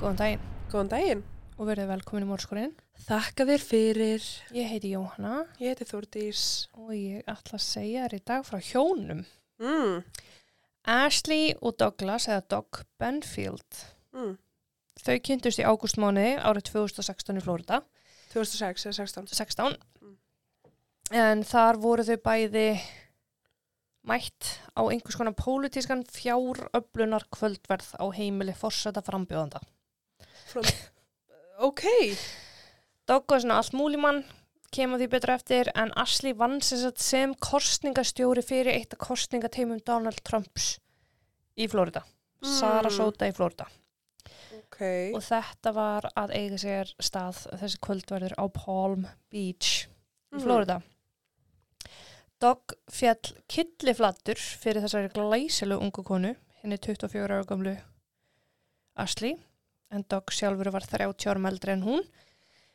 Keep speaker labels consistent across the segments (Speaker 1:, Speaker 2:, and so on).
Speaker 1: Góðan daginn
Speaker 2: Góðan daginn.
Speaker 1: og verið velkomin í mórskurinn.
Speaker 2: Þakka þér fyrir.
Speaker 1: Ég heiti Jóhanna
Speaker 2: Ég heiti Þórdís.
Speaker 1: og ég ætla að segja þér í dag frá hjónum.
Speaker 2: Mm.
Speaker 1: Ashley og Douglas eða Doug Benfield.
Speaker 2: Mm.
Speaker 1: Þau kynntust í ágústmániði árið 2016 í Flórida.
Speaker 2: 2006 eða 16.
Speaker 1: 16.
Speaker 2: Mm.
Speaker 1: En þar voru þau bæði mætt á einhvers konar pólitískan fjáröflunar kvöldverð á heimili fórseta frambjóðanda.
Speaker 2: From... ok.
Speaker 1: Doug var svona allt múlimann, kemur því betur eftir, en Ashley vann sem, kostningastjóri fyrir eitt af kostningateimum Donald Trumps í Flórida.
Speaker 2: Mm.
Speaker 1: Sarasota í Flórida.
Speaker 2: Ok.
Speaker 1: Og þetta var að eiga sér stað þessi kvöldverður á Palm Beach í
Speaker 2: Mhm.
Speaker 1: Flórida. Doug fjall killiflattur fyrir þessari glæsilu ungu konu, henni 24 ára gamlu Ashley, en Doug sjálfur var 30 árum eldri en hún,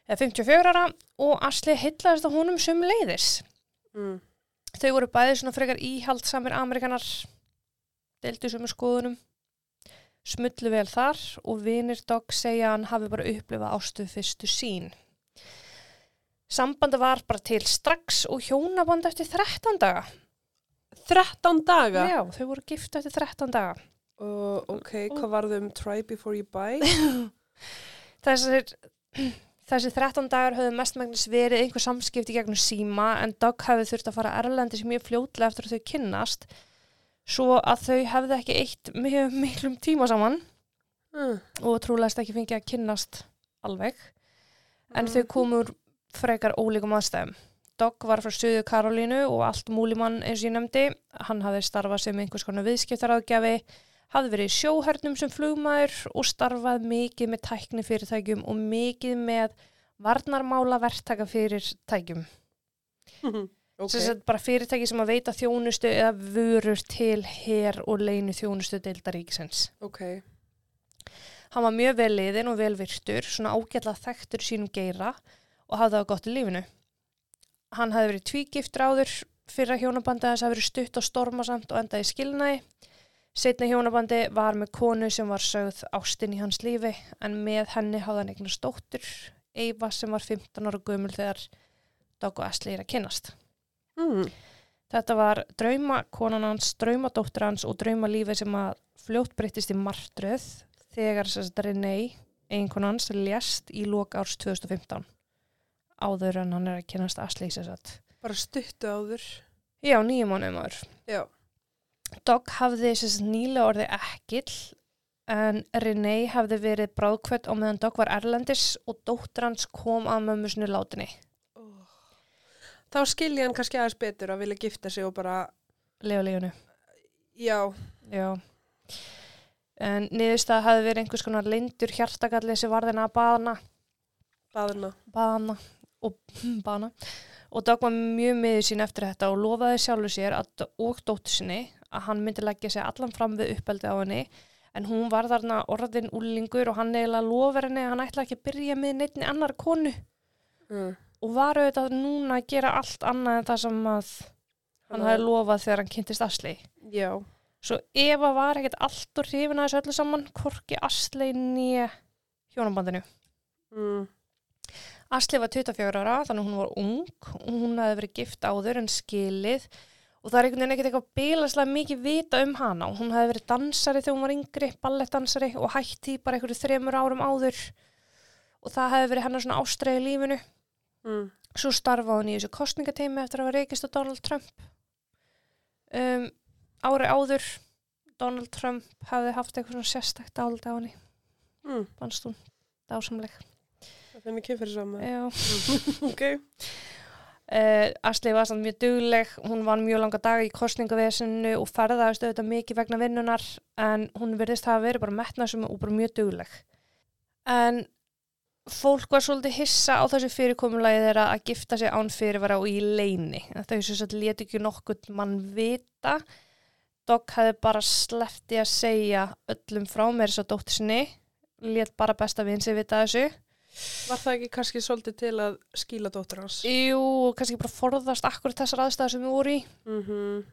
Speaker 1: eða 54 ára og Ashley heitlaðist á honum sem leiðis.
Speaker 2: Mm.
Speaker 1: Þau voru bæði svona frekar íhaldsamir Amerikanar, deildu sem skoðunum, smullu vel þar og vinir Doug segja hann hafi bara upplifað ástuð fyrstu sín. Sambandi var bara til strax og hjónaband eftir 13 daga.
Speaker 2: 13 daga.
Speaker 1: Já, þau voru gift eftir 13 daga.
Speaker 2: Uh, ok, hvað var þau um try before you buy?
Speaker 1: Þessir, þessi 13 dagar höfðu mestmægnis verið einhver samskipti gegnum síma en Doug hefði þurft að fara erlendis mjög fljótlega eftir að þau kynnast svo að þau hefði ekki eitt mjög miklum tíma saman
Speaker 2: Mm.
Speaker 1: og trúlegast ekki fengið að kynnast alveg en þau
Speaker 2: Mhm.
Speaker 1: komu úr frekar ólíkum aðstæðum. Doug var frá Suðu Karolínu og allt múlimann eins og ég nefndi. Hann hafði starfað sem einhvers konar viðskiptaráðgjafi, hafði verið í sjóhernum sem flugmaður og starfað mikið með tækni fyrirtækjum og mikið með varnarmála verktaka fyrirtækjum.
Speaker 2: ok.
Speaker 1: Sem sagt bara fyrirtæki sem að veita þjónustu eða vörur til her og leinu þjónustu deildaríkisins.
Speaker 2: Ok.
Speaker 1: Hann var mjög vel liðin og vel virtur, svona ágætlega þekktur sínum geira og hafði það gott í lífinu. Hann hafði verið tvígiftur áður fyrir að hjónabandi þess að verið stutt og stormasamt og endaði skilnaði. Setna hjónabandi var með konu sem var sögð ástinn í hans lífi en með henni hafði hann eignast dóttur, Eva sem var 15 ára gömul þegar Dog og Asli er að kynnast.
Speaker 2: Mm.
Speaker 1: Þetta var drauma konan hans, draumadóttur hans og draumalífi sem að fljótt breyttist í martröð þegar að Renee, eiginkona hans, lést í lok árs 2015 áður en hann er að kynast sem sagt.
Speaker 2: Bara stuttu áður.
Speaker 1: Já, nýjum mánuðum áður.
Speaker 2: Já.
Speaker 1: Dog hafði nýlega orðið ekkill en Renee hafði verið bráðkvött á meðan Dog var erlendis og dóttur hans kom að mömmu sinu látinni.
Speaker 2: Oh. Þá skilja hann kannski aðeins betur að vilja gifta sig og bara,
Speaker 1: Lega leginu.
Speaker 2: já,
Speaker 1: Já. En niðurstað hafi verið einhvers konar lindur hjartakalli sem varðina að baðna,
Speaker 2: baðina.
Speaker 1: baðna og baðna. Og Dag var mjög miður sín eftir þetta og lofaði sjálfur sér að, og dóttur sinni að hann myndi leggja sig allan fram við uppeldi á henni. En hún var þarna orðin úlingur og hann eiginlega lofar henni að hann ætla ekki að byrja með neittni annar konu.
Speaker 2: Mm.
Speaker 1: Og var auðvitað núna að gera allt annað en það sem að hann hafi lofað þegar hann kynntist Asli.
Speaker 2: Já.
Speaker 1: Svo Eva var ekkert allt og hrifin að þessu öllu saman, hvorki Asli nýja hjónabandinu.
Speaker 2: Mm.
Speaker 1: Asli var 24 ára, þannig hún var ung og hún hefði verið gift áður en skilið og það er einhvern veginn ekkert eitthvað bílaslega mikið vita um hana. Hún hefði verið dansari þegar hún var yngri, ballettdansari og hætti bara einhverju þremur árum áður og það hefði verið hennar svona ástræði lífinu.
Speaker 2: Mm.
Speaker 1: Svo starfaði hún í þessu kostningateimi eftir að hafa reykist á Donald Trump. Um, ári áður, Donald Trump hafði haft eitthvað svona sérstækt áldi á henni.
Speaker 2: Mm.
Speaker 1: Fannst hún dásamleg.
Speaker 2: Það er mikið fyrir saman.
Speaker 1: Já.
Speaker 2: ok.
Speaker 1: Uh, Asli var samt mjög dugleg, hún var mjög langa daga í kostningavesinu og ferðaðist auðvitað mikið vegna vinnunar en hún virðist hafa verið bara metnasum og bara mjög dugleg. En fólk var svolítið hissa á þessu fyrirkomulagi þeirra að gifta sig án fyrirvara og í leini. Þau sem sagt leti ekki nokkuð mann vita. Dogg hefði bara sleppti að segja öllum frá mér þess að dóttir sinni, let bara besta vinn sig vita þessu.
Speaker 2: Var það ekki kannski svolítið til að skíla dóttur hans?
Speaker 1: Jú, kannski bara forðast akkurat þessar aðstæðar sem við voru í.
Speaker 2: Mm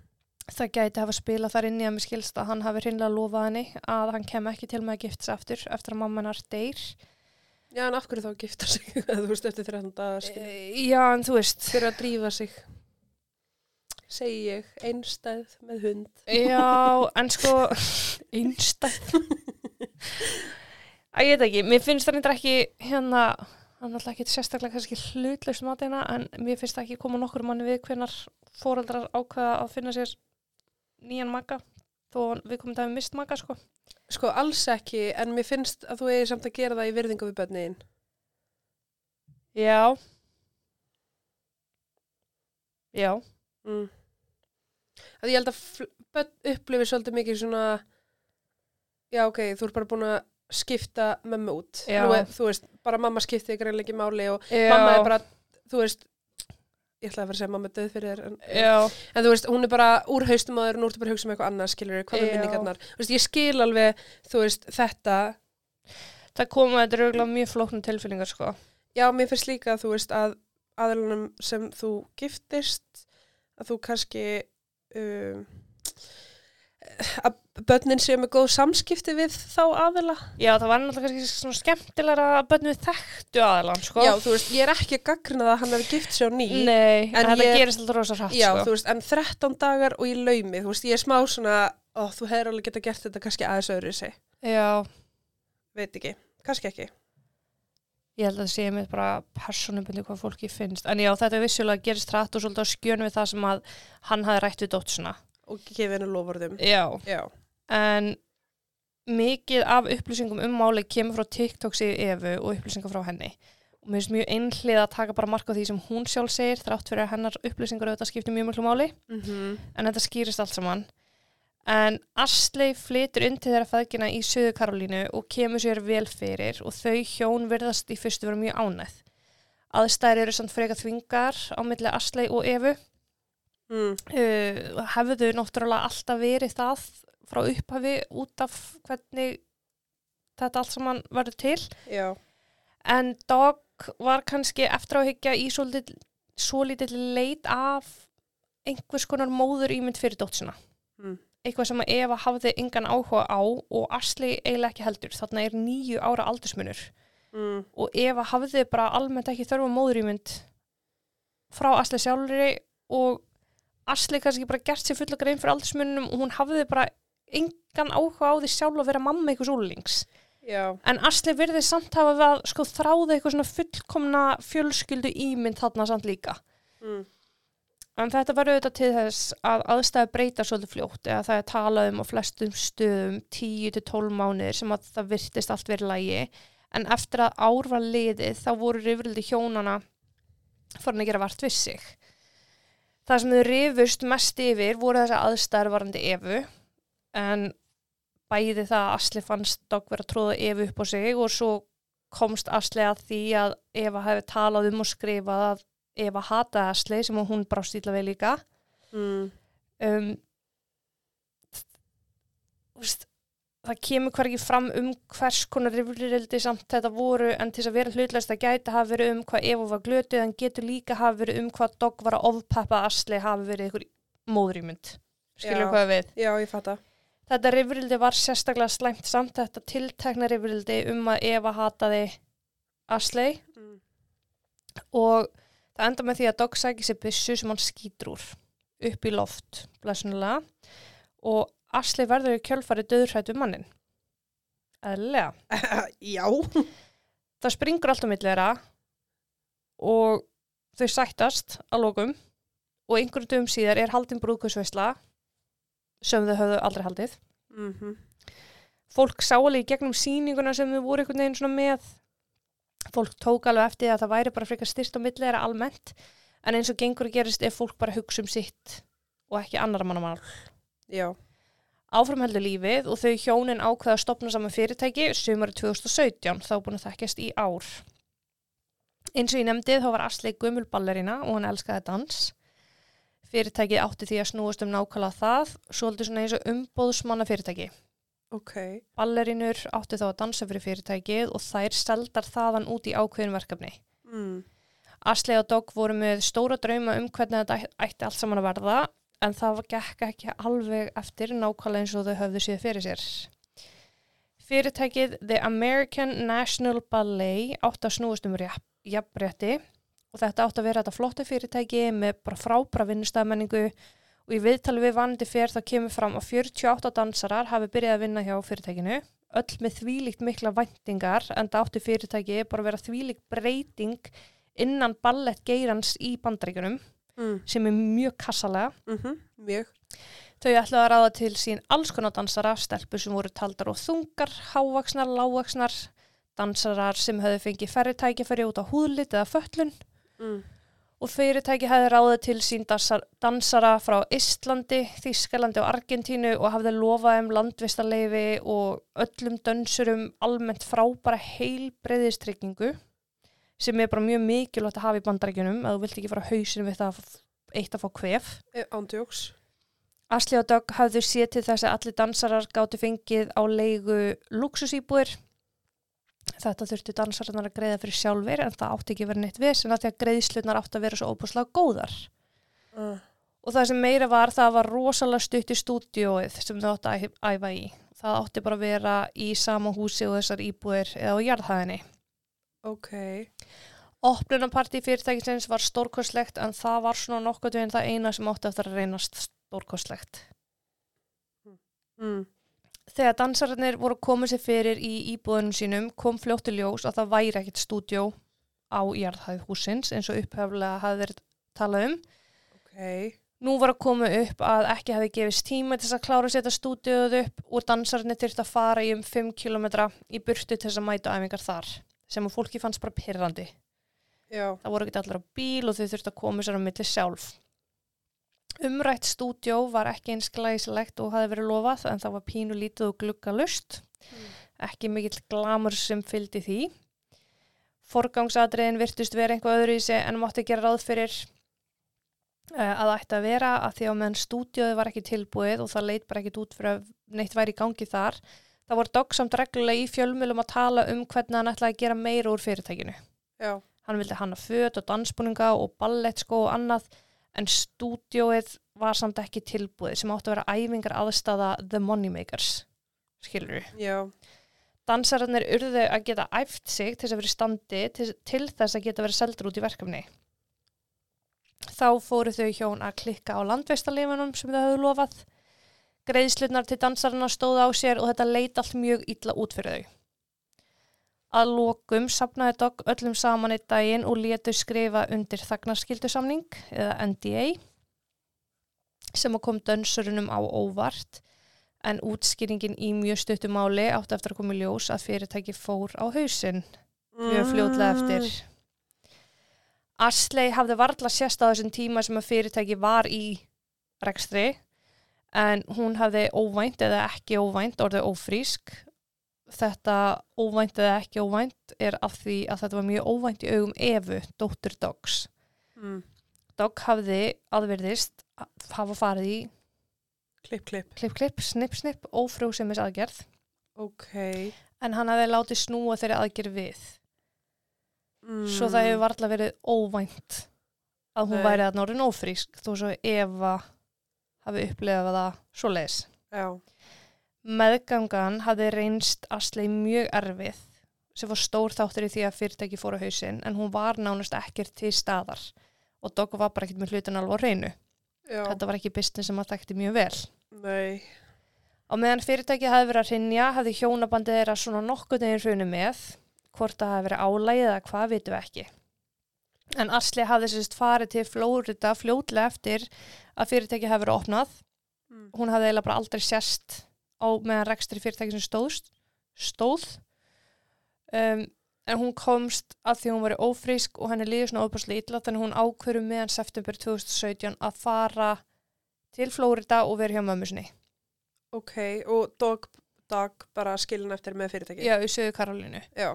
Speaker 1: það gæti hafa spilað þar inn í að mér skilst að hann hafi hreinlega lofað henni að hann kem ekki til með að gifta sig aftur eftir að mamma hennar deyr.
Speaker 2: Já, en af hverju þá gifta sig, þú veist, eftir 13 dagar, skilur.
Speaker 1: E, já, en þú veist,
Speaker 2: Fyrir að drífa sig, segi ég, einstæð með hund.
Speaker 1: já, en sko, einstæð. Æ, ég veit ekki, mér finnst það reyndar ekki hérna, hann er alltaf ekki sérstaklega kannski hlutlaust matina, en mér finnst það ekki koma nokkur manni við hvenar foreldrar ákveða að finna sér nýjan maga, þó við komum það við mist maga, sko.
Speaker 2: Sko, alls ekki, en mér finnst að þú eigi samt að gera það í virðingu við bönniðin.
Speaker 1: Já. Já.
Speaker 2: Mm. Að ég held að börn upplifir svolítið mikið svona, já, ok, þú ert bara búin að skipta mömmu út. Er, þú veist, bara mamma skipti greinlega ekki máli og
Speaker 1: Já.
Speaker 2: mamma er bara, þú veist, ég ætlaði að fara að segja mamma er döð fyrir þér, en, en þú veist, hún er bara úr haustum og nú ertu bara að hugsa um eitthvað annað, skilur hvað
Speaker 1: Já.
Speaker 2: minningarnar. Þú veist, ég skil alveg, þú veist, þetta,
Speaker 1: Það koma, þetta eru auðvitað mjög flóknum tilfinningar, sko.
Speaker 2: já, mér finnst líka, þú veist, að aðlunum sem þú giftist, að þú kannski, um, að börnin séu með góð samskipti við þá aðila.
Speaker 1: Já, það var náttúrulega kannski svona skemmtilega að við þekktu aðalann, sko.
Speaker 2: Já, þú veist, ég er ekki að gaggrina það að hann hefur gift sér ný.
Speaker 1: Nei, en, þetta
Speaker 2: ég-
Speaker 1: gerist alltaf rosa hratt,
Speaker 2: Já,
Speaker 1: sko.
Speaker 2: þú veist, en 13 dagar og í laumi, þú veist, ég er smá svona, ó, þú hefur alveg geta gert þetta kannski aðeins öðru í sig,
Speaker 1: Já,
Speaker 2: veit ekki, kannski ekki.
Speaker 1: ég held að það sé mér bara persónubundi hvað fólki finnst. En já, þetta vissulega gerist hratt og svolítið á skjönu við það sem að hann hafi rætt við dóttusina.
Speaker 2: Og gefið henni lofurðum.
Speaker 1: Já.
Speaker 2: Já.
Speaker 1: En mikið af upplýsingum um máli kemur frá TikTok sig Efu og upplýsingar frá henni. Og mér finnst mjög einhlið að taka bara marka á því sem hún sjálf segir, þrátt fyrir að hennar upplýsingar auðvitað skiptir mjög mjög máli.
Speaker 2: Mm
Speaker 1: en þetta skýrist allt saman en Astley flytur til þeirra feðgina í Suðu Karolínu og kemur sér vel fyrir og þau hjón virðast í fyrstu vera mjög ánæð aðstæðir eru samt freka þvingar á milli Astley og Evu
Speaker 2: mm.
Speaker 1: uh, hefðu náttúrulega alltaf verið það frá upphafi út af hvernig þetta allt saman verður til
Speaker 2: Já.
Speaker 1: en Dog var kannski eftir á að hyggja í svolítið, svolítið leit af einhvers konar móður ímynd fyrir dóttsina
Speaker 2: Mm.
Speaker 1: eitthvað sem að Eva hafði engan áhuga á og Asli eiginlega ekki heldur þarna er nýju ára aldursmunur
Speaker 2: Mm.
Speaker 1: og Eva hafði bara almennt ekki þörfa móðurýmynd frá Asli sjálfri og Asli kannski bara gert sér fulla grein fyrir aldursmunum og hún hafði bara engan áhuga á því sjálf að vera mamma einhvers úlings
Speaker 2: Já.
Speaker 1: en Asli virði samt hafa að sko þráði eitthvað svona fullkomna fjölskyldu ímynd þarna samt líka
Speaker 2: Mm.
Speaker 1: En þetta var auðvitað til þess að aðstæða breyta svolítið fljótt eða það er talað um á flestum stöðum 10-12 mánuðir sem að það virtist allt verið lægi en eftir að ár var liðið þá voru rifrildi hjónana farin að gera vart við sig. Það sem þau rifust mest yfir voru þess aðstæður varandi Evu en bæði það að Asli fannst vera að tróða Evu upp á sig og svo komst Asli að því að Eva hefði talað um og skrifað að Eva hataði Asli sem að hún brást ítla við líka
Speaker 2: Mm.
Speaker 1: um, veist, það kemur hvergi fram um hvers konar rifrildi samt þetta voru en til þess að vera hlutlæst það gæti hafa verið um hvað Eva var glötuð en getur líka hafa verið um hvað Dogg var að ofpappa Asli hafi verið ykkur móðrýmynd skilur hvað við?
Speaker 2: Já, ég fatta.
Speaker 1: þetta rifrildi var sérstaklega slæmt samt þetta tiltekna rifrildi um að Eva hataði Asli.
Speaker 2: Mm.
Speaker 1: og það enda með því að Dogg sækir sér byssu sem hann skýtur úr upp í loft, blessunulega og Asli verður í kjölfari döðrætt við mannin eðlilega.
Speaker 2: Já.
Speaker 1: það springur allt á milli þeirra og þau sættast að lokum og einhverjum dögum síðar er haldin brúðkvæsveisla sem þau höfðu aldrei haldið.
Speaker 2: Mm
Speaker 1: fólk sá alveg í gegnum sýninguna sem þau voru einhvern veginn svona með. Fólk tók alveg eftir að það væri bara frekar styrst á milli þeirra almennt en eins og gengur gerist er fólk bara hugsa um sitt og ekki annar manna mál.
Speaker 2: Já.
Speaker 1: Áframheldur lífið og þau hjónin ákveða að stopna saman fyrirtæki sumari 2017 þá búin að þekkjast í ár. Eins og ég nefndið þá var Asli gömul ballerina og hann elskaði dans. Fyrirtækið átti því að snúast um nákvæmlega það, svolítið svona eins og umbóðsmanna fyrirtæki.
Speaker 2: Ok.
Speaker 1: Ballerinur átti þá að dansa fyrir fyrirtækið og þær seldar þaðan út í ákveðin verkefni.
Speaker 2: Mm.
Speaker 1: Asli og Dogg voru með stóra drauma um hvernig þetta ætti allt saman að verða en það gekk ekki alveg eftir nákvæmlega eins og þau höfðu séð fyrir sér. Fyrirtækið The American National Ballet átt að snúast um jafnrétti og þetta átt að vera þetta flotta fyrirtæki með bara frábæra vinnustafmenningu og í viðtali við vanandi fyrr það kemur fram að 48 dansarar hafi byrjað að vinna hjá fyrirtækinu. Öll með þvílíkt mikla væntingar en það átti fyrirtæki bara að vera þvílíkt breyting innan ballettgeirans í bandreikunum
Speaker 2: mm.
Speaker 1: sem er mjög kassalega
Speaker 2: Mm mjög
Speaker 1: Þau ætlaðu að ráða til sín alls konar dansara, stelpur sem voru taldar og þungar, hávaksnar, lávaksnar, dansarar sem höfðu fengið færri tækifæri út á húðlit eða föllun
Speaker 2: mm.
Speaker 1: og fyrirtæki hefði ráðið til sín dansar, dansara frá Íslandi, Þískalandi og Argentínu og hafði lofað um landvistarleifi og öllum dönsurum almennt frábæra heilbreyðistryggingu sem er bara mjög mikilvægt að hafa í bandarækjunum að þú vilt ekki fara hausinu við það eitt að fá kvef.
Speaker 2: E, Ándjóks
Speaker 1: Asli og Dögg hafðu séð til þess að allir dansarar gátu fengið á leigu luxusýbúir. Þetta þurftu dansararnar að greiða fyrir sjálfur en það átti ekki vera neitt vesen að því að greiðslunar átti að vera svo óbúslega góðar.
Speaker 2: uh.
Speaker 1: Og það sem meira var, það var rosalega stutt í stúdióið sem þau átti að æfa í. Það átti bara að vera í sama húsi og þessar íbúir eða á jarðhæðinni.
Speaker 2: Ok
Speaker 1: Opnunarparti fyrirtækisins var stórkostlegt en það var svona nokkuð veginn það eina sem átti eftir að reynast stórkostlegt.
Speaker 2: mm.
Speaker 1: Þegar dansararnir voru koma sér fyrir í íbúðunum sínum kom fljóttu ljós að það væri ekkert stúdjó á jarðhæð húsins eins og uppheflega hafði verið talað um.
Speaker 2: Ok
Speaker 1: Nú var að koma upp að ekki hefði gefist tíma til þess að klára að setja stúdíóð upp og dansararnir þurfti að fara í um 5 km í burtu til þess að mæta æfingar þar sem að fólki fannst bara pyrrandi.
Speaker 2: Já
Speaker 1: Það voru ekki allir á bíl og þau þurfti að koma sér á milli sjálf. Umrætt stúdjó var ekki eins glæsilegt og hafi verið lofað en það var pínu lítið og gluggalust. Ekki mikill glamur sem fylgdi því. Forgangsadriðin virtust vera einhvað öðru í sig en mátti gera ráð fyrir uh, að ætti að vera að því að meðan stúdjóði var ekki tilbúið og það leit bara ekkit út fyrir að neitt væri í gangi þar. Það voru dogsamt reglulega í fjölmjölum að tala um hvernig hann ætlaði að gera meira úr fyrirtækinu.
Speaker 2: Já
Speaker 1: Hann vildi hanna föt og dansbúninga og ballettskó og annað en stúdjóið var samt ekki tilbúið sem átti að vera æfingar aðstafa The Moneymakers, skilur við.
Speaker 2: Já
Speaker 1: Dansararnir urðu að geta æft sig til þess að vera standi til, til þess að geta verið seldur út í verkefni. Þá fóru þau hjón að klikka á landveistalifunum sem þau höfðu lofað. Greiðslutnar til dansararna stóðu á sér og þetta leit allt mjög illa út fyrir þau. Að lokum sapnaði Dogg öllum saman eitt daginn og létu skrifa undir þagnarskildusamning eða NDA sem kom dönsurunum á óvart en útskýringin í mjög stuttumáli átti eftir að koma í ljós að fyrirtæki fór á hausinn mjög fljótlega eftir. Asley hafði varla sérst á þessum tíma sem að fyrirtæki var í rekstri en hún hafði óvænt eða ekki óvænt orðið ófrísk. Þetta óvænt eða ekki óvænt er af því að þetta var mjög óvænt í augum Evu, dóttur Dogs.
Speaker 2: mm.
Speaker 1: Dog hafði aðverðist hafa farið í
Speaker 2: Klipp, klipp
Speaker 1: klipp, klipp, snipp, snipp, ófrjósemis aðgerð
Speaker 2: Ok
Speaker 1: en hann hafði látið snúa þeirri aðgerð við.
Speaker 2: mm.
Speaker 1: Svo það hefur varla verið óvænt að hún
Speaker 2: Nei.
Speaker 1: væri að norðin ófrísk þó svo Eva hafi upplifað það svo leis.
Speaker 2: Já
Speaker 1: Meðgangan hafði reynst Asley mjög erfið sem var stór þáttur í því að fyrirtæki fór á hausinn en hún var nánast ekkert til staðar og Dogg var bara ekkert með hlutin alveg á reynu.
Speaker 2: Já
Speaker 1: Þetta var ekki business sem að þekkti mjög vel.
Speaker 2: Nei
Speaker 1: Á meðan fyrirtæki hafi verið að rinja hafði hjónabandið þeirra svona nokkuð neginn hrunu með hvort það hafi verið álægið eða hvað vitum við ekki. En Asli hafði sérst farið til Flórida fljótlega eftir að fyrirtæki hafi verið opnað.
Speaker 2: mm.
Speaker 1: Hún hafði eiginlega bara aldrei sérst á meðan rekstri fyrirtæki sem stóðst, stóð. Um, en hún komst að því hún var ófrísk og henni líður svona óbúslega illa þannig hún ákveður meðan september 2017 að fara til Flórida og vera hjá mömmu sinni.
Speaker 2: Ok, og dog, dog bara skilin eftir með fyrirtæki
Speaker 1: Já, í söðu Karolínu.
Speaker 2: Já.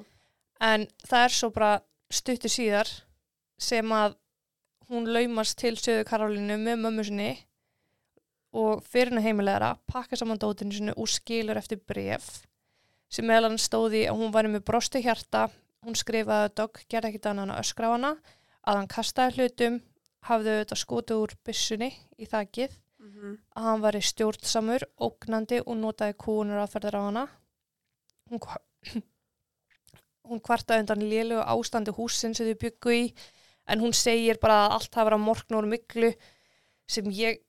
Speaker 1: En það er svo bara stuttu síðar sem að hún laumast til söðu Karolínu með mömmu sinni og fyrir henni heimilegara, pakka saman dótinu sinni og skilur eftir bref sem meðal hann stóði að hún væri með brostu hjarta, hún skrifaði að Dogg gerði ekkit annað að öskra á hana, að hann kastaði hlutum, hafði þetta skotið úr byssunni í þakkið
Speaker 2: Mhm.
Speaker 1: að hann var í stjórnsamur, ógnandi og notaði kúnur aðferðir á hana. Hún, hún kvartaði undan lélegu ástandi húsin sem þau byggu í en hún segir bara að allt hafa verið að morgna úr miklu sem ég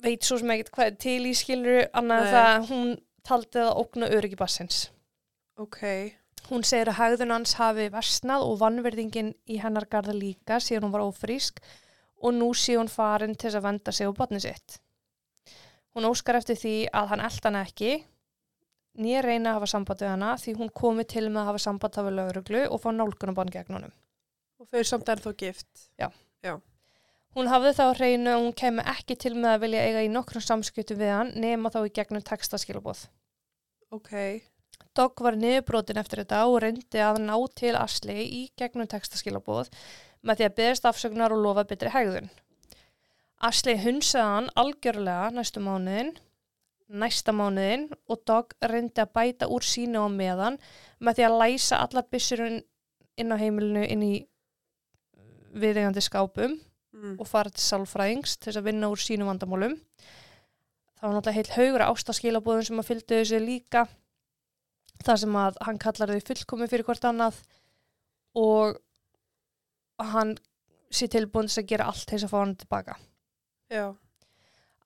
Speaker 1: veit svo sem ekkert hvað er til í skiluru annað
Speaker 2: Nei.
Speaker 1: það að hún taldi að ógna öryggi bassins.
Speaker 2: Ok.
Speaker 1: Hún segir að hægðun hans hafi versnað og vannverðingin í hennar garða líka síðan hún var ófrísk og nú sé hún farin til þess að venda sig á botni sitt. Hún óskar eftir því að hann elda hana ekki, nýja reyna að hafa samband við hana því hún komi til með að hafa samband af lögreglu og fá nálgunabbann gegn honum.
Speaker 2: Og þau eru samt ennþá gift.
Speaker 1: Hún hafði þá hreinu að hún kemi ekki til með að vilja eiga í nokkrum samskiptum við hann nema þá í gegnum textaskilabóð.
Speaker 2: Ok.
Speaker 1: Dogg var niðurbrotin eftir þetta og reyndi að ná til Asli í gegnum textaskilabóð með því að beðast afsögnar og lofa betri hegðun. Asli hunsaði hann algjörlega næstu mánuðin, næsta mánuðin og Dogg reyndi að bæta úr sínu á meðan með því að læsa allar byssurinn inn á heimilinu inn í viðegandi skápum
Speaker 2: Mm.
Speaker 1: og fara til sálfræðings til þess að vinna úr sínum vandamálum. Það var náttúrulega heilt haugur ástaskilabóðum sem að fylgdu þessu líka þar sem að hann kallar þau fullkomi fyrir hvort annað og hann sé tilbúin til þess að gera allt þess að fá hann tilbaka.
Speaker 2: Já.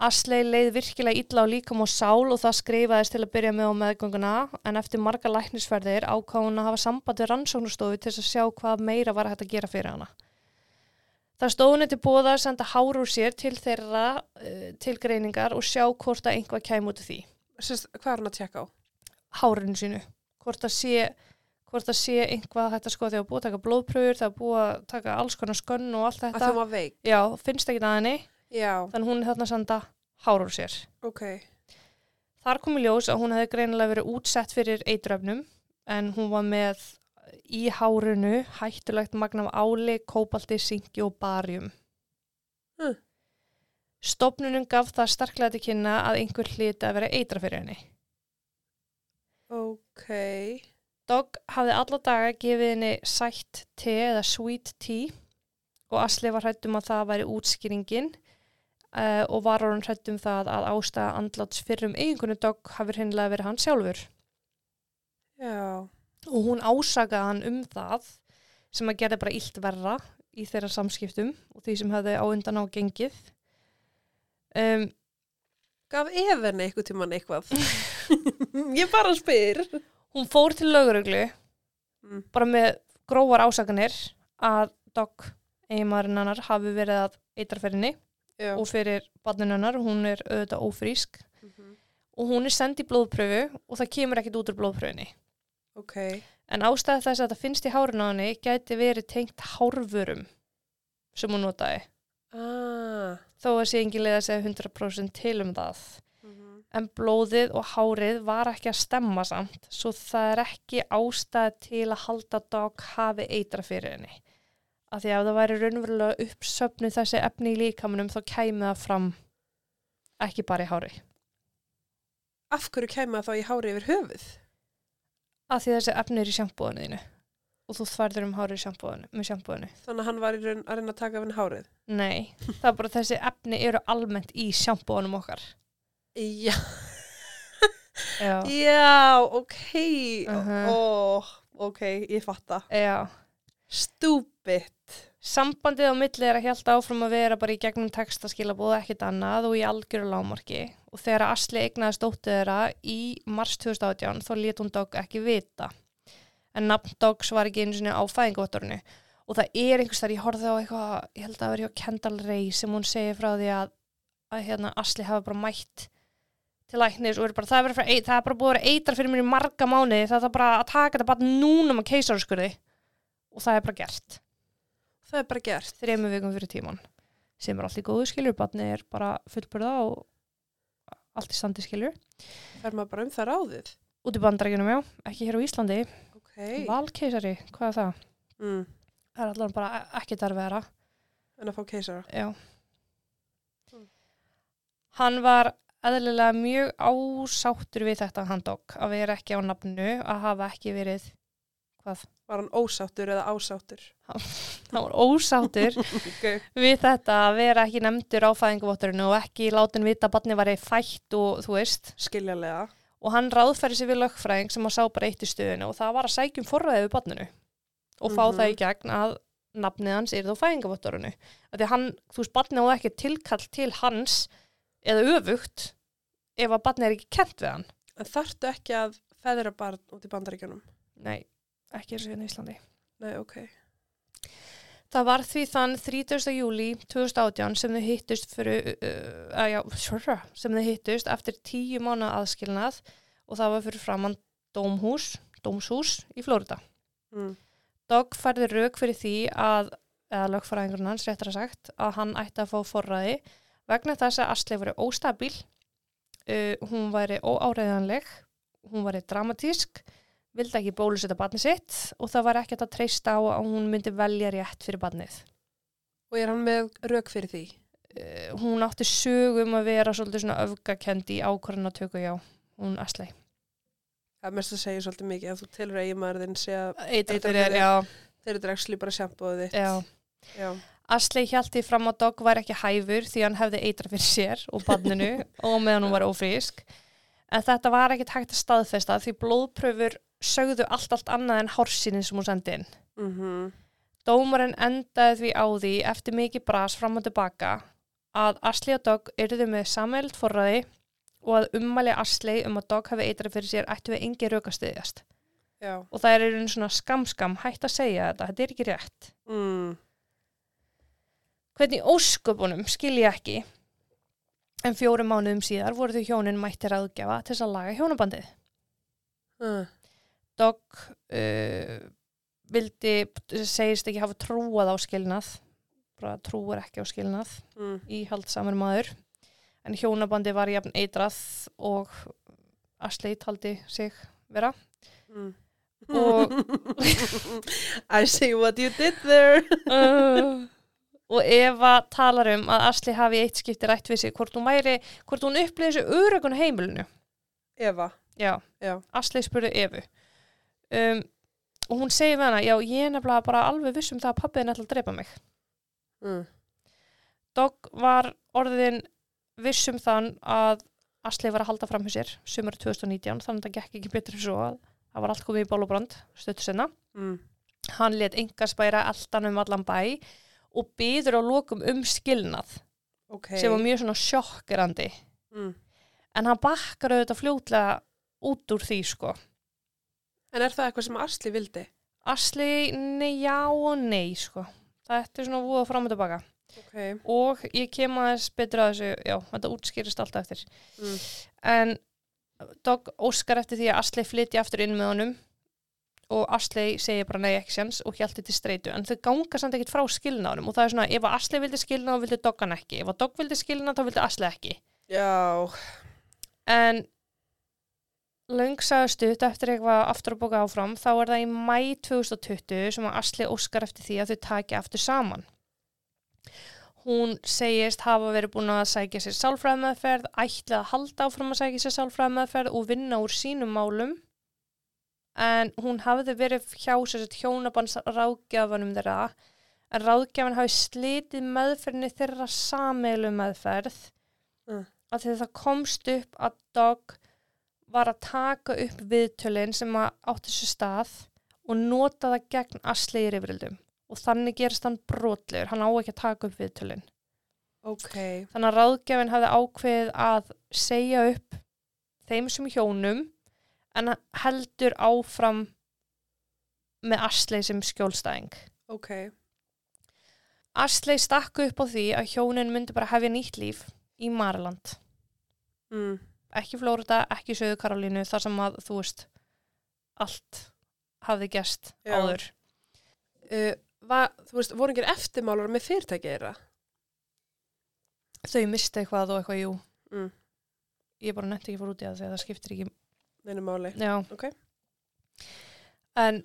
Speaker 1: Asley leið virkilega illa á líkam og sál og það skrifaðist til að byrja með á meðgönguna en eftir marga læknisferðir ákvað hún að hafa samband við rannsóknustofu til að sjá hvað meira var hægt að gera fyrir hana. Það stóð henni til bóða að senda hár úr sér til þeirra uh, til greiningar og sjá hvort að einhvað kæm út af því.
Speaker 2: Sist, hvað er hann að tjekka á?
Speaker 1: Hárinu sínu. Hvort að sé, hvort að sé einhvað að sko þegar búið að taka blóðpröfur, það búið að taka alls konar skönn og allt
Speaker 2: Að
Speaker 1: þetta.
Speaker 2: þú var veik?
Speaker 1: Já, finnst ekki að henni.
Speaker 2: Já.
Speaker 1: Þannig hún er þarna að senda hár úr sér.
Speaker 2: Ok.
Speaker 1: Þar kom í ljós að hún hefði greinilega verið útsett fyrir eitröfnum en hún var með í hárunu hættulegt magna af áli, kóbalti, syngi og barjum.
Speaker 2: Hm.
Speaker 1: Stopnunum gaf það sterklega til kynna að einhver hliti að vera eitra fyrir henni.
Speaker 2: Ok.
Speaker 1: Dogg hafði alla daga gefið henni sætt te eða sweet tea og Asli var hrættum að það væri útskýringin uh, og var orðin hrættum það að ástæða andláts fyrrum eiginkonu Dogg hafði hennilega verið hann sjálfur.
Speaker 2: Já.
Speaker 1: Og hún ásakaði hann um það sem að gerði bara illt verra í þeirra samskiptum og því sem hefði á undan á gengið um,
Speaker 2: Gaf Evenni eitthvað tíman eitthvað? Ég bara spyr.
Speaker 1: hún fór til lögreglu
Speaker 2: Mm.
Speaker 1: bara með grófar ásakanir að Dogg eiginmaðurinn hennar hafi verið að eitraferinni
Speaker 2: Já.
Speaker 1: og fyrir barninu hennar, hún er auðvitað ófrísk
Speaker 2: Mhm.
Speaker 1: og hún er sendið blóðpröfu og það kemur ekkit út úr blóðpröfunni
Speaker 2: Ok.
Speaker 1: en ástæða þess að það finnst í hárun á henni gæti verið tengt hárvörum sem hún notaði
Speaker 2: Ah.
Speaker 1: þó að sé engin leið að segja 100% til um það.
Speaker 2: Mhm.
Speaker 1: En blóðið og hárið var ekki að stemma samt, svo það er ekki ástæð til að halda dog hafi eitra fyrir henni. Af því að það væri raunverulega uppsöfnu þessi efni í líkamunum þá kæmi það fram ekki bara í hári.
Speaker 2: Af hverju kemur það þá í hári yfir höfuð?
Speaker 1: Af því þessi efni er í sjampúinu þínu og þú þværður um hárið í sjampúinu, með sjampúinu.
Speaker 2: Þannig að hann var í raun að reyna að taka af henni hárið.
Speaker 1: Nei, það er bara þessi efni eru almennt í sjampúinum okkar.
Speaker 2: Já.
Speaker 1: Já.
Speaker 2: Já, ok.
Speaker 1: Mhm.
Speaker 2: Ó, ok, ég fatta.
Speaker 1: Já.
Speaker 2: Stúbit.
Speaker 1: Sambandið á milli er að hjálta áfram að vera bara í gegnum textaskilabóð ekkert annað og í algjöru lámarki og þegar Asli eignaði stóttu þeirra í mars 2018 þá lét hún Dogg ekki vita. En nafn Doggs var ekki einu sinni á fæðingvottorinu og það er einhvers þar, ég horfði á eitthvað ég held að það veri hjá Kendall Ray sem hún segir frá því að, að hérna, Asli hafa bara mætt til læknis og er bara, það, er bara, það er bara búið að vera eitra fyrir mér í marga mánuði það er bara að taka þetta bara núna með keisaraskurði og það er bara gert
Speaker 2: Það er bara gert.
Speaker 1: þrejum vikum fyrir tíman sem er allt í góðu skilur, barni er bara fullburða og allt í standi skilur
Speaker 2: Það er maður bara um það ráðið.
Speaker 1: út í bandarækjunum já, ekki hér á Íslandi
Speaker 2: Ok.
Speaker 1: valkeisari, hvað er það?
Speaker 2: Mm.
Speaker 1: það er allavega bara ekki þar vera
Speaker 2: En að fá keisara.
Speaker 1: já
Speaker 2: Mm.
Speaker 1: hann var eðlilega mjög ásáttur við þetta handokk að vera ekki á nafnu að hafa ekki verið hvað
Speaker 2: Var hann ósáttur eða ásáttur?
Speaker 1: hann var ósáttur
Speaker 2: okay.
Speaker 1: við þetta að vera ekki nefndur á fæðingavotturinu og ekki látin vita að barni var ei fætt og þú veist
Speaker 2: skiljanlega
Speaker 1: og hann ráðfæri sig við lögfræðing sem að sá bara eitt í stöðinu og það var að sækjum forræðið við barninu og fá
Speaker 2: Mhm.
Speaker 1: það í gegn að nafnið hans er þá fæðingavotturinu því hann, þú veist, barnið á ekki tilkall til hans eða öfugt ef að barnið er ekki kent við hann
Speaker 2: en þarftu ekki að feðra barn út í bandaríkjunum
Speaker 1: nei, ekki eins og hérna í Íslandi
Speaker 2: nei, ok
Speaker 1: Það var því þann 30. júli 2018 sem þau hittust fyrir, uh, að, já, sjörra, sem þau hittust eftir tíu mánu aðskilnað og það var fyrir framann dómhús, dómshús í Flórida.
Speaker 2: mm.
Speaker 1: Dogg færði rauk fyrir því að, eða lögfræðingurinn hans réttar að sagt, að hann ætti að fá forræði vegna þess að Asli væri óstabíl, uh, hún væri óáreiðanleg, hún væri dramatísk, vildi ekki bólusetta barni sitt og það var ekkert að treysta á að hún myndi velja rétt fyrir barnið.
Speaker 2: og er hann með rauk fyrir því
Speaker 1: Uh, hún átti sögum að vera svolítið svona öfgakendi í ákvarðan að tökja já, hún Asli.
Speaker 2: það er mest að segja svolítið mikið að þú telur að eiginmaður þinn sé að
Speaker 1: fyrir,
Speaker 2: fyrir-
Speaker 1: já,
Speaker 2: þeir eru ekki bara sjampóðu þitt
Speaker 1: já.
Speaker 2: já.
Speaker 1: Asli hjælti fram að Dogg var ekki hæfur því hann hefði eitra fyrir sér og barninu og meðan hún var ófrísk. En þetta var ekkit hægt að staðfesta því blóðpröfur sögðu allt allt annað en hársinin sem hún sendi inn.
Speaker 2: Mm
Speaker 1: Dómarinn endaði því á því eftir mikið bras fram og tilbaka að Asli og Dogg yrðu með samveld forræði og að ummæli Asli um að Dogg hafi eitra fyrir sér ættu við engi raukastiðjast.
Speaker 2: já.
Speaker 1: Og það er einu svona skamskam hægt að segja þetta, þetta er ekki rétt.
Speaker 2: Mm.
Speaker 1: Hvernig ósköpunum skil ég ekki en fjórum mánuðum síðar voru þau hjónin mættir aðgjafa til þess að laga hjónabandið.
Speaker 2: Uh.
Speaker 1: Dogg uh, vildi, segist ekki hafa trúað á skilnað, bara trúur ekki á skilnað,
Speaker 2: Mm.
Speaker 1: íhaldsamur maður, en hjónabandið var jafn eitrað og Asli taldi sig vera.
Speaker 2: Mm.
Speaker 1: Og-
Speaker 2: I see what you did there
Speaker 1: Uh, og Eva talar um að Asli hafi eitt skipti rætt við sig hvort hún væri, hvort hún upplýði þessu örökun heimilinu.
Speaker 2: Eva
Speaker 1: Já,
Speaker 2: já.
Speaker 1: Asli spurði Evu um, og hún segi við hana, já ég er nefnilega bara alveg viss um það að pappiðin ætla að drepa mig.
Speaker 2: Mm.
Speaker 1: Dogg var orðin viss um þann að Asli var að halda fram hjá sér sumur 2019, þannig að það gekk ekki betur svo að það var allt komið í ból og brand stöttu sinna.
Speaker 2: Mm.
Speaker 1: Hann let enga spæra eldan um allan bæ og byður á lokum um skilnað
Speaker 2: ok
Speaker 1: sem var mjög svona sjokkerandi.
Speaker 2: mm.
Speaker 1: En hann bakkar auðvitað fljótlega út úr því sko.
Speaker 2: en er það eitthvað sem Asli vildi?
Speaker 1: Asli, nei, já og nei sko. Þetta er svona voða fram og tilbaka.
Speaker 2: ok
Speaker 1: Og ég kem aðeins betur að þessu, já, þetta útskýrist alltaf eftir.
Speaker 2: mm.
Speaker 1: En Dogg óskar eftir því að Asli flytja aftur inn með honum og Asli segir bara nei ekki sjans og hjælti til streitu. En þau ganga samt ekkit frá skilnaðunum og það er svona, ef að Asli vildi skilna þá vildi Dogg hann ekki. Ef að Dogg vildi skilna þá vildi Asli ekki.
Speaker 2: já
Speaker 1: En löngsaðu stutt eftir eitthvað aftur að bóka áfram þá er það í mæ 2020 sem að Asli óskar eftir því að þau taki aftur saman. Hún segist hafa verið búin að sækja sér sálfræðmeðferð, ætla að halda áfram að sækja sér sálfræðmeðferð og vinna úr sínum málum en hún hafði verið hjá sér sett hjónabans ráðgjafanum þeirra. En ráðgjafan hafi slitið meðferðinni þeirra sameilu meðferð.
Speaker 2: Mm.
Speaker 1: að því það komst upp að Dogg var að taka upp viðtölin sem átti sér stað og nota það gegn Asli í rifrildum. Og þannig gerist hann brotlegur, hann á ekki að taka upp viðtölin.
Speaker 2: ok.
Speaker 1: Þannig að ráðgjafinn hafði ákveðið að segja upp þeim sem hjónum en heldur áfram með Asli sem skjólstæðing.
Speaker 2: ok
Speaker 1: Asli stakku upp á því að hjónin myndi bara hefja nýtt líf í Mariland.
Speaker 2: mm.
Speaker 1: Ekki Flórida, ekki Söðu Karolínu, þar sem að þú veist allt hafði gest
Speaker 2: Já.
Speaker 1: áður.
Speaker 2: uh, va, þú veist, voru engir eftirmálar með fyrirtæki þeirra
Speaker 1: Þau misti eitthvað og eitthvað, jú.
Speaker 2: mm.
Speaker 1: Ég bara netti ekki fór út í það þegar það skiptir ekki.
Speaker 2: Neina máli
Speaker 1: Já.
Speaker 2: Ok.
Speaker 1: En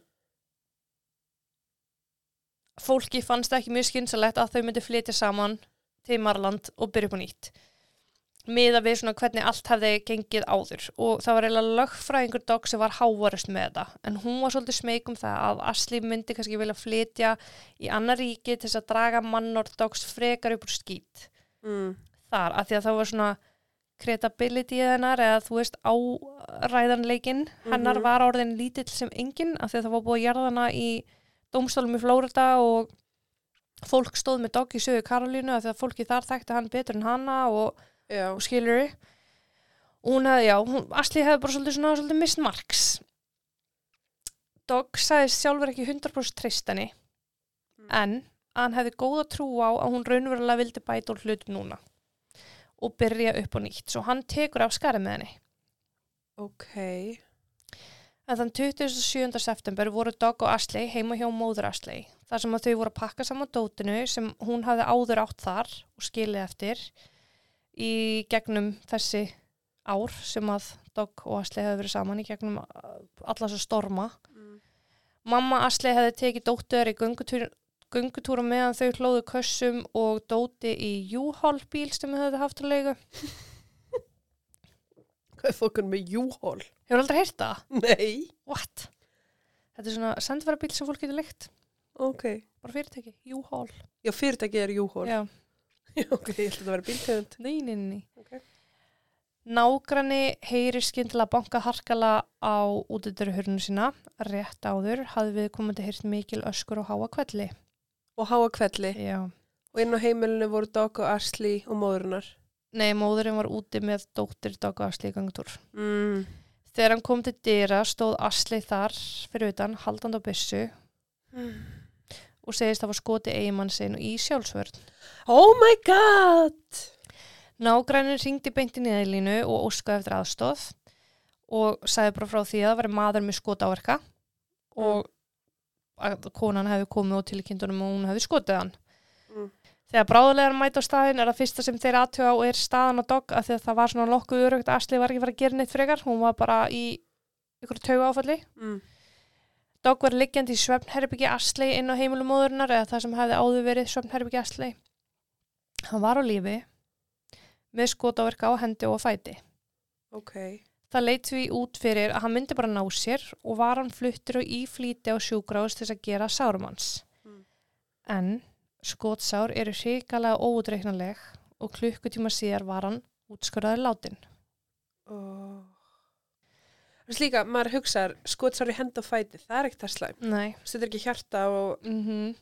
Speaker 1: fólki fannst ekki mjög skynsalegt að þau myndi flytja saman til Marland og byrja upp á nýtt. miða við svona hvernig allt hefði gengið áður og það var eiginlega lögfræðingur dog sem var hávarist með þetta en hún var svolítið smeyk um það að Asli myndi kannski vilja flytja í annar ríki til þess að draga mannord dogs frekar upp úr skýt
Speaker 2: mm.
Speaker 1: þar af því að það var svona credibility hennar eða þú veist áræðanleikin hennar
Speaker 2: Mhm.
Speaker 1: var orðin lítill sem engin af því að það var búið að jarða hana í dómstólum í Flórida og fólk stóð með dog í sögu Karolínu af því að fólki þar þekkti hann betur en hana og og skilur og hún hefði, já, hún, Asli hefði bara svolítið svona, svolítið mist marks Dog sagðist sjálfur ekki 100% treyst henni
Speaker 2: Mm.
Speaker 1: en hann hefði góða trú á að hún raunverulega vildi bæta úr hlutum núna og byrja upp og nýtt svo hann tekur af skarið með henni
Speaker 2: ok.
Speaker 1: en þann 27. september voru Dog og Asli heima hjá móður Asli þar sem að þau voru að pakka saman dótinu sem hún hafði áður átt þar og skilið eftir í gegnum þessi ár sem að Dog og Asli hefði verið saman í gegnum alla þessa storma.
Speaker 2: Mm.
Speaker 1: Mamma Asli hefði tekið dóttuður í göngutúr, göngutúra meðan þau hlóðu kössum og dóti í U-Haul bíl sem þau hefði haft að leigu.
Speaker 2: Hvað er fólkun með júhól?
Speaker 1: Hefur aldrei heyrt það?
Speaker 2: Nei.
Speaker 1: What? Þetta er svona sendfæra bíl sem fólk getur leikt.
Speaker 2: Ok.
Speaker 1: Bara fyrirtæki, U-Haul.
Speaker 2: Já, fyrirtæki er júhól.
Speaker 1: Já.
Speaker 2: ok, ég ætla að vera bíltegund.
Speaker 1: Nei, nei, nei. nei.
Speaker 2: Ok.
Speaker 1: Nágranni heyri skyndilega banka harkala á útidurhörnum sína. Rétt áður hafði við komandi heyrt mikil öskur og háa kvelli.
Speaker 2: Og háa kvelli.
Speaker 1: Já.
Speaker 2: Og inn á heimilinu voru Dog og Asli og móðurinnar.
Speaker 1: Nei, móðurinn var úti með dóttir Dogga Asli í gangtúr.
Speaker 2: Mm.
Speaker 1: Þegar hann kom til dyra stóð Asli þar fyrir utan, haldand á byssu og segist það var skoti eigimann sinn í sjálfsvörn.
Speaker 2: Oh my god!
Speaker 1: Nágrænir ringdi beint í niðurlínu og óskaði eftir aðstóð og sagði bara frá því að það var maður með skot áverka og að konan hefði komið á tilkynntunum og hún hefði skotið hann.
Speaker 2: Mm.
Speaker 1: Þegar bráðulegar mæta á staðin er það fyrsta sem þeir aðtöga og er staðan á því að það var svona nokkuð örugt að Asli var ekki fara að gera neitt frekar, hún var bara í ykkur tauga áfalli.
Speaker 2: Mm.
Speaker 1: Dogg var liggjandi í svefnherbyggi Asli inn á heimilumóðurinnar eða það sem hefði áður verið svefnherbyggi Asli. Hann var á lífi með skotáverka á hendi og fæti.
Speaker 2: Ok.
Speaker 1: Það leit því út fyrir að hann myndi bara ná sér og var hann fluttur og í flýti á sjúkrás til að gera sárumanns.
Speaker 2: Mm.
Speaker 1: En skotsár eru hrikalega óutreiknanleg og klukkutíma síðar var hann útskurðaður látin.
Speaker 2: Oh. Þú veist líka, maður hugsaður, skotsári hend og fæti, það er ekkert það slæm.
Speaker 1: Nei.
Speaker 2: Þetta er ekki hjarta og...
Speaker 1: Mm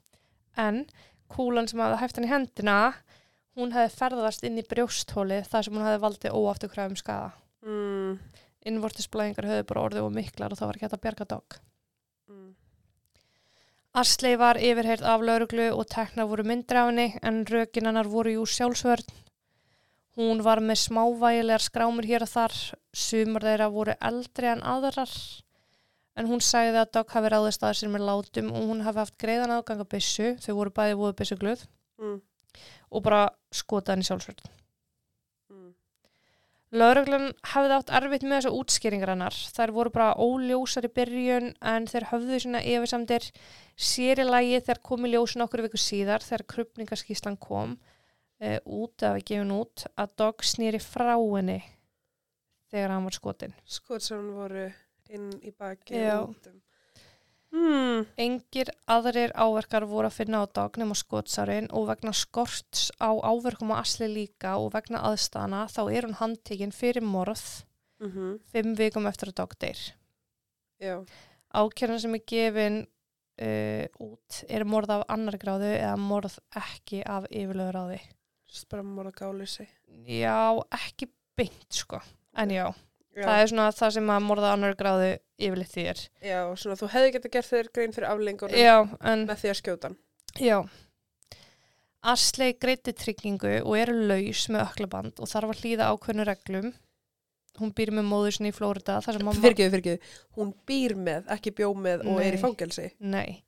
Speaker 1: En kúlan sem hafði hæft hann í hendina, hún hefði ferðast inn í brjósthóli þar sem hún hefði valdið óafturkræfum skada.
Speaker 2: Mm.
Speaker 1: Innvortisblæðingar höfðu bara orðið og miklar og það var ekki hægt að bjarga dog.
Speaker 2: Mm.
Speaker 1: Asley var yfirheyrt af lauruglu og tekna voru myndir af henni en rökin hennar voru jú sjálfsvörn. Hún var með smávægilegar skrámur hér og þar, sumar þeirra voru eldri en aðrar. En hún sagði að Dog hafi ráðist að sér með látum og hún hafi haft greiðan aðgang að byssu, þau voru bæði voru byssugluð
Speaker 2: Mm.
Speaker 1: og bara skotað henni sjálfsvörn. Lauruglan hafði átt erfitt með þessa útskýringar hennar. Þær voru bara óljósar í byrjun en þeir höfðu svona efisamdir sér í lagi þegar kom í ljósun okkur viku síðar þegar krupningaskíslan kom uh, út af að gefin út að Dog snýri frá henni þegar hann var skotin.
Speaker 2: Skotsárin voru inn í baki
Speaker 1: Já.
Speaker 2: og útum. Mm.
Speaker 1: Engir aðrir áverkar voru að finna á Dog nema skotsárin og vegna skorts á áverkum á Asli líka og vegna aðstana þá er hún handtekinn fyrir morð
Speaker 2: Mm -hmm.
Speaker 1: fimm vikum eftir að Dog deyr.
Speaker 2: Já.
Speaker 1: ákjörðan sem er gefin uh, út er morð af annar gráðu eða morð ekki af yfirlögur ráði.
Speaker 2: Sest bara morða gáli sig.
Speaker 1: Já, ekki beint sko, en já,
Speaker 2: Já.
Speaker 1: það er svona það sem að morða annar gráðu yfirleitt því er.
Speaker 2: Já, svona þú hefði getað gert þeir grein fyrir aflengunum
Speaker 1: Já, en
Speaker 2: með því að skjóta hann.
Speaker 1: já. Asley greiti tryggingu og er laus með öklaband og þarf að hlýða ákveðnu reglum. Hún býr með móður sinni í Flórida.
Speaker 2: Fyrirgeðu, fyrirgeðu. Hún býr með, ekki bjó með og er í
Speaker 1: Nei.
Speaker 2: fangelsi.
Speaker 1: Nei,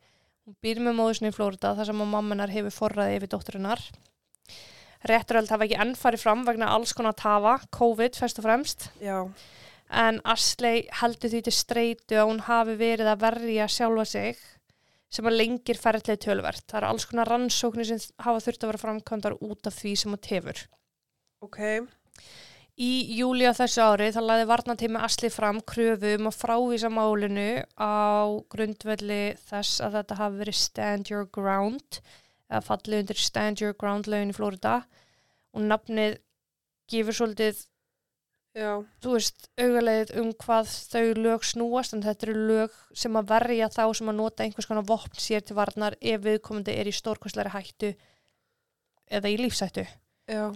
Speaker 1: hún býr með móður sinni í Flórida þar sem að mammanar hefur forræði yfir dótturinnar. Rétturöld hafa ekki enn farið fram vegna alls konar tafa, COVID fyrst og fremst,
Speaker 2: Já.
Speaker 1: en Asley heldur því til streitu að hún hafi verið að verja sjálfa sig sem að lengir ferðlega tölvert. Það eru alls konar rannsóknir sem hafa þurft að vera framkvæmdar út af því sem að tefur.
Speaker 2: Ok.
Speaker 1: Í júli á þessu ári þá laði varnatími Asli fram kröfu um að frávísa málinu á grundvelli þess að þetta hafi verið Stand Your Ground eða fallið undir Stand Your Ground lögin í Florida og nafnið gefur svolítið,
Speaker 2: Já,
Speaker 1: þú veist, augalegið um hvað þau lög snúast en þetta eru lög sem að verja þá sem að nota einhvers konar vopn sér til varnar ef viðkomandi er í stórkostlæri hættu eða í lífsættu.
Speaker 2: já,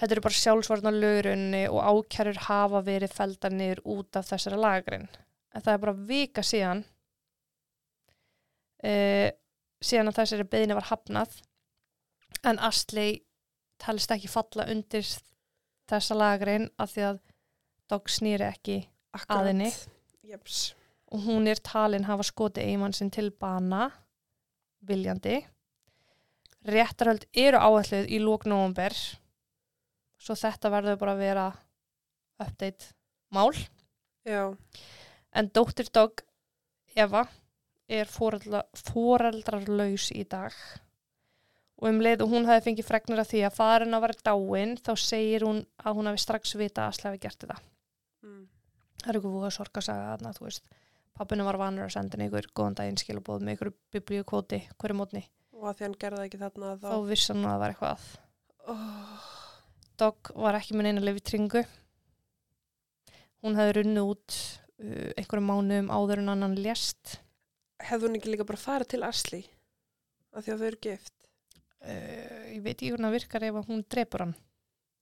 Speaker 1: Þetta eru bara sjálfsvarnar lögurunni og ákjærur hafa verið feldar niður út af þessara lagrin. En það er bara vika síðan, uh, síðan að þessari beðinu var hafnað, en Astley talist ekki falla undir þessa lagrin af því að Dogg snýri ekki
Speaker 2: akkurat.
Speaker 1: Að henni.
Speaker 2: Jeps.
Speaker 1: og hún er talin hafa skoti eigimann sinn til bana viljandi. Réttarhöld eru áalluð í lók nóvumber svo þetta verður bara að vera update mál
Speaker 2: Já,
Speaker 1: en dóttir dog Eva er foreldra, foreldrarlaus í dag. Og um leið og hún hafi fengið fregnir af því að farin að vera dáin þá segir hún að hún hafi strax vita að Asli hafi gert þetta
Speaker 2: mm.
Speaker 1: það er eitthvað að sorga að sagða þarna, þú veist. Pappinu var vanur að senda ykkur góðan daginn skilabóð með ykkur biblíu kvoti hverju mótni,
Speaker 2: og að því hann gerði ekki þarna þá...
Speaker 1: þá vissi hann að það var eitthvað.
Speaker 2: Oh,
Speaker 1: Dog var ekki með neina lifitringu hún hefði runnið út uh, einhverjum mánuðum áður en annan lést
Speaker 2: hefði hún ekki líka bara farið til Asli? Af því að þau eru gift?
Speaker 1: uh, ég veit ekki hvernig það virkar ef að hún drepur hann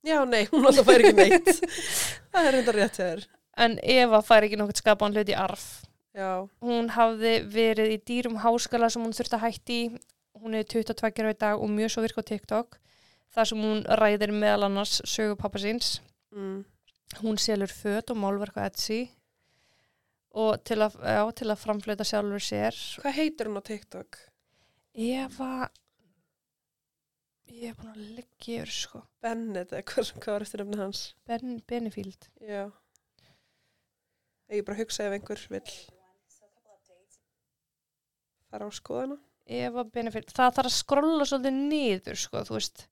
Speaker 2: Já, nei, hún alltaf fær ekki neitt. það er reynda rétt hér.
Speaker 1: en Eva fær ekki nokkert skapaðan hlut í arf
Speaker 2: Já,
Speaker 1: hún hafði verið í dýrum háskala sem hún þurfti að hætti hún er 22 ára í dag og mjög svo virk á TikTok þar sem hún ræðir meðal annars sögu pappa síns
Speaker 2: mm.
Speaker 1: hún selur föt og málverk á Etsy og til að, já, til að framflöta sjálfur sér
Speaker 2: hvað heitir hún á TikTok?
Speaker 1: Eva ég er búin að liggja yfir sko
Speaker 2: Bennett, eða hvað, hvað var eftir nefni hans?
Speaker 1: ben, Benefield
Speaker 2: Já. Ég bara hugsa ef einhver vill fara á skoðana.
Speaker 1: Eva Benefield, það þarf að skrolla svolítið niður sko, þú veist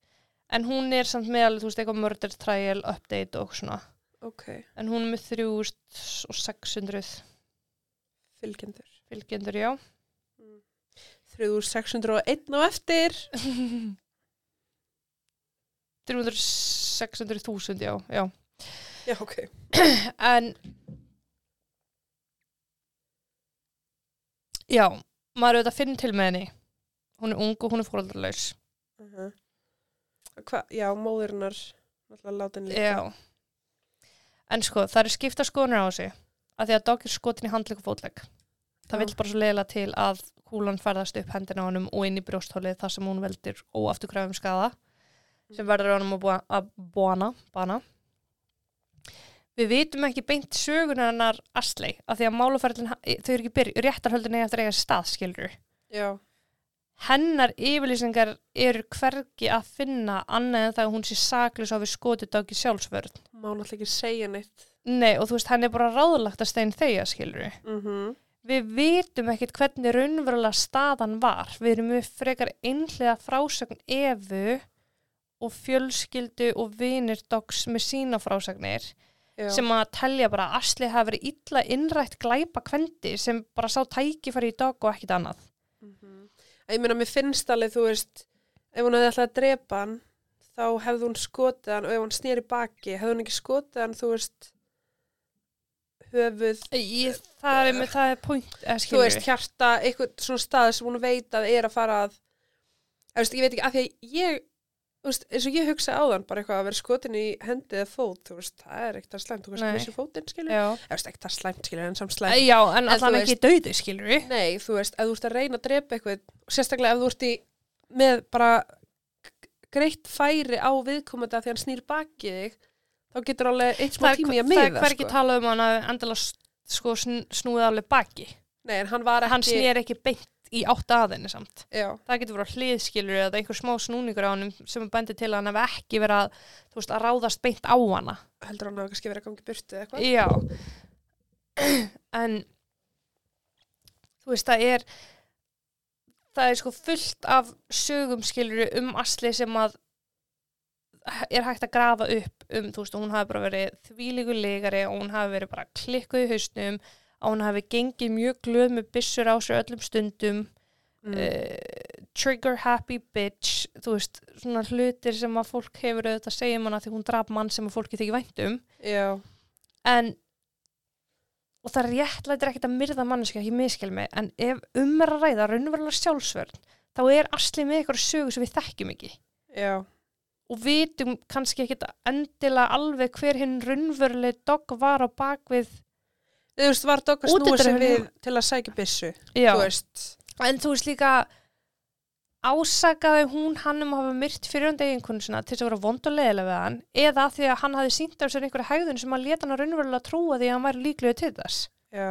Speaker 1: en hún er samt meðal, þú veist, eitthvað murder trial update og svona
Speaker 2: Ok,
Speaker 1: en hún er með 3600
Speaker 2: fylgjendur.
Speaker 1: fylgjendur, já
Speaker 2: 3601 á eftir.
Speaker 1: 300-600.000, já, já
Speaker 2: Já, ok.
Speaker 1: en já, maður auðvitað finn til með henni hún er ung og hún er fóröldarlaus
Speaker 2: Uh -huh. Hva, já, móðurinnar náttúrulega látin líka.
Speaker 1: já en sko, það er skipta skoðunar á þessu að því að dog er skotin í handlegg og fótlegg. Það
Speaker 2: Já.
Speaker 1: vill bara svo leiðilega til að kúlan ferðast upp hendina á honum og inn í brjósthólið þar sem hún veldir óafturkræfum skada sem verður á honum að, að bóna, bana. Við vitum ekki beint sögunar hennar Asley af því að máluferðin, þau eru ekki byrj réttarhöldin eða eftir að eiga stað, skilur
Speaker 2: Já,
Speaker 1: hennar yfirlýsingar eru hvergi að finna annað en það að hún sé saklis á við skotið dagi sjálfsvörð
Speaker 2: má náttúrulega ekki segja neitt.
Speaker 1: Nei, og þú veist, hann er bara ráðlagt að stein þeia, skilur við.
Speaker 2: Mm
Speaker 1: Við vitum ekkert hvernig raunverulega staðan var. Við erum með frekar einhlega frásögn efu og fjölskyldu og vinir dogs með sína frásagnir
Speaker 2: Já,
Speaker 1: sem að telja bara að Asli hafi verið illa innrætt glæpa kvendi sem bara sá tækifæri í dog og ekkit annað.
Speaker 2: mm ég meina, mér finnst alveg, þú veist, ef hún hefði ætlað að drepa hann, þá hefði hún skotið hann og ef hún snýri baki, hefði hún ekki skotið hann, þú veist, höfuð,
Speaker 1: Ég, það er, með, það er point,
Speaker 2: þú veist, hjarta, eitthvað svona stað sem hún veit að er að fara að, veist, ég veit ekki, að því að ég, veist, eins og ég hugsa á þann, bara eitthvað að vera skotin í hendi eða fót, veist, það er ekkert að slæmt, þú veist,
Speaker 1: Nei.
Speaker 2: missi fótinn, ekkert að slæmt, skilur, en samt slæmt.
Speaker 1: Já, en
Speaker 2: En
Speaker 1: allan ekki dauði, skilur við.
Speaker 2: Nei, þú veist, ef þú ert að reyna að drepa eitthvað, sérstaklega ef þú ert í með bara greitt færi á viðkomandi að því hann snýr bakið þig, þá getur alveg eitt smá tími að
Speaker 1: það er
Speaker 2: miða,
Speaker 1: hvergi
Speaker 2: sko.
Speaker 1: talað um hann að endilega s- sko, sn- snúið alveg baki.
Speaker 2: Nei, hann var ekki...
Speaker 1: Hann snýr ekki beint í átt aðinni samt.
Speaker 2: Já,
Speaker 1: Það getur verið hliðskilur eða einhver smá snúningur á hann sem er bendið til að hann hef ekki verið að, veist, að ráðast beint á hana.
Speaker 2: heldur hann hafa kannski verið að gangi burtu eða eitthvað?
Speaker 1: Já. En, þú veist, það er, það er sko fullt af sögum skilur um Asli sem að er hægt að grafa upp um, þú veist, hún hafi bara verið þvílíku legari og hún hafi verið bara klikkuð í hausnum og hún hafi gengið mjög glöð með byssur á sér öllum stundum
Speaker 2: mm.
Speaker 1: uh, trigger happy bitch þú veist, svona hlutir sem að fólk hefur auðvitað að segja um hana því hún draf mann sem að fólki þykir vænt um.
Speaker 2: Já,
Speaker 1: en og það réttlætir ekkert að myrða manneskja ekki miskil mig, en ef um er að ræða raunverulega sjálfsvörn, þá er Asli með eitthvað sögu sem við þekkjum ekki.
Speaker 2: Já,
Speaker 1: og vitum kannski ekkert endilega alveg hver hinn raunveruleg dogg var á bakvið
Speaker 2: þú veist, var Dogg að snúa sig við til að sækja veist.
Speaker 1: En þú veist líka ásakaði hún hann um að hafa myrt fyrir hann eiginkonu sinna til þess að vera vond og leiðilega við hann eða því að hann hafi sínt af sér einhverja hegðun sem að leta hann að raunverulega trúa því að hann væri líklega til þess?
Speaker 2: Já,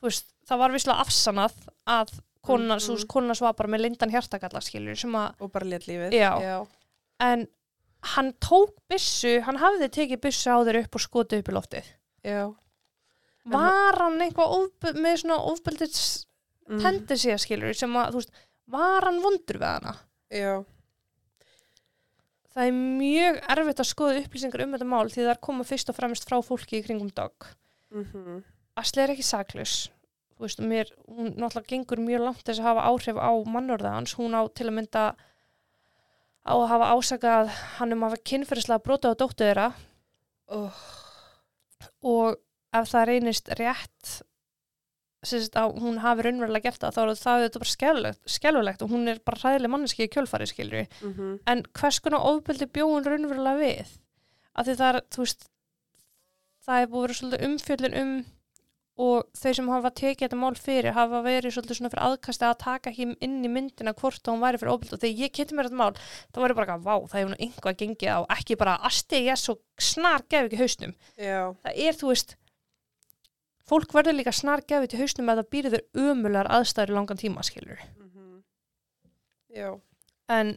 Speaker 1: þú veist, það var visslega afsanað að konuna,
Speaker 2: Mhm.
Speaker 1: mm -hmm. konuna var bara með lindan hjartakalla skilur sem að,
Speaker 2: og bara létt lífið
Speaker 1: Já.
Speaker 2: já,
Speaker 1: en hann tók byssu, hann hafði tekið byssu á þeir upp og skotið upp í loftið
Speaker 2: já.
Speaker 1: var hann eitthvað ofbe með svona ofbeldis
Speaker 2: Mm.
Speaker 1: tendensi skilur sem að, veist, var hann vondur við hana
Speaker 2: já,
Speaker 1: það er mjög erfitt að skoða upplýsingar um þetta mál því það er koma fyrst og fremst frá fólki í kringum dag
Speaker 2: mhm,
Speaker 1: Asli er ekki saklaus þú veist, mér, hún náttúrulega gengur mjög langt þess að hafa áhrif á mannorða hans. Hún á til að mynda á að hafa ásakað hann um að hafa kynferðislega brota á dóttu þeirra.
Speaker 2: Oh,
Speaker 1: og ef það reynist rétt sérst, að hún hafi raunverulega gert það þá er það auðvitað bara skelfilegt, skelfilegt og hún er bara hræðileg manneski í kjölfari skilur
Speaker 2: mhm,
Speaker 1: en hvers konar ofbeldi bjóðun raunverulega við? Að því það er, þú veist það er búið að vera svolítið umfjöllin um og þau sem hafa tekið þetta mál fyrir hafa verið svolítið svona fyrir aðkasti að taka ekki inn í myndina hvort hún væri fyrir ofbeldi. Og þegar ég kynnti mér þetta mál þá var ég bara, vá, það hefur nú einhvað gengið á. Ekki bara asti ég svo snar gef ekki hausnum.
Speaker 2: Já,
Speaker 1: það er, þú veist fólk verður líka snar gefið til hausnum að það býrður ömulegar aðstæður í langan tíma skilur
Speaker 2: mhm, já,
Speaker 1: en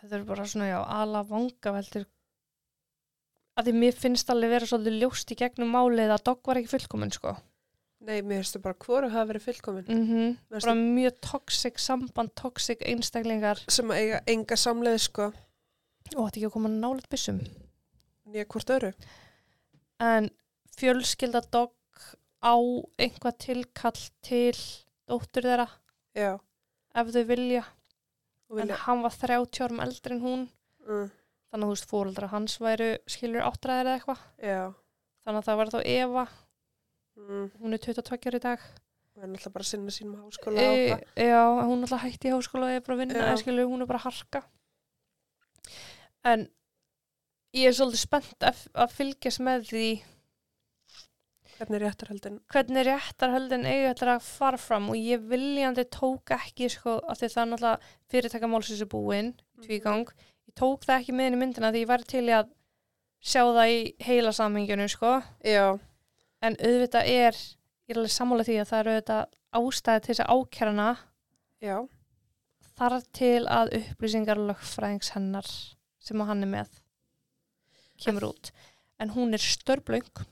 Speaker 1: þetta er bara svona já, ala vanga veldur að því mér finnst alveg vera svolítið ljóst í gegnum málið að dogg var ekki fullkomin sko.
Speaker 2: Nei, mér finnst það bara hvoru hafa verið fullkomin
Speaker 1: mm -hmm. Bara mjög toxic samband, toxic einstaklingar.
Speaker 2: Sem að eiga enga samleið sko.
Speaker 1: Og þetta ekki að koma nálega byssum.
Speaker 2: Nýja hvort öru
Speaker 1: en fjölskylda dogg á einhvað tilkall til dóttur þeirra
Speaker 2: já,
Speaker 1: ef þau vilja,
Speaker 2: og
Speaker 1: en
Speaker 2: vilja
Speaker 1: hann var 30 árum eldri en hún.
Speaker 2: Mm,
Speaker 1: þannig að þú veist fóreldra hans væru skilur áttræðir eða eitthvað.
Speaker 2: Já,
Speaker 1: þannig að það var þá Eva,
Speaker 2: mm,
Speaker 1: hún er 22 ára í dag.
Speaker 2: Og er náttúrulega bara að sinna sínum háskóla
Speaker 1: e, já, hún er alltaf hætti í háskóla og er bara að vinna,
Speaker 2: Já.
Speaker 1: en skilur hún er bara að harka. En ég er svolítið spennt að, að fylgjast með því
Speaker 2: hvernig er réttarhaldin
Speaker 1: hvernig réttarhöldin eiga þetta að fara fram. Og ég viljandi tók ekki sko, að því það er náttúrulega fyrirtækamálsins er búinn, tvígang. ég tók það ekki með inn í myndina því ég væri til að sjá það í heila samhenginu sko,
Speaker 2: já,
Speaker 1: en auðvitað er ég er alveg sammála því að það er auðvitað ástæði til þess að ákjærana
Speaker 2: já,
Speaker 1: þar til að upplýsingar lögfræðings hennar sem hann er með kemur út. En hún er störblöng.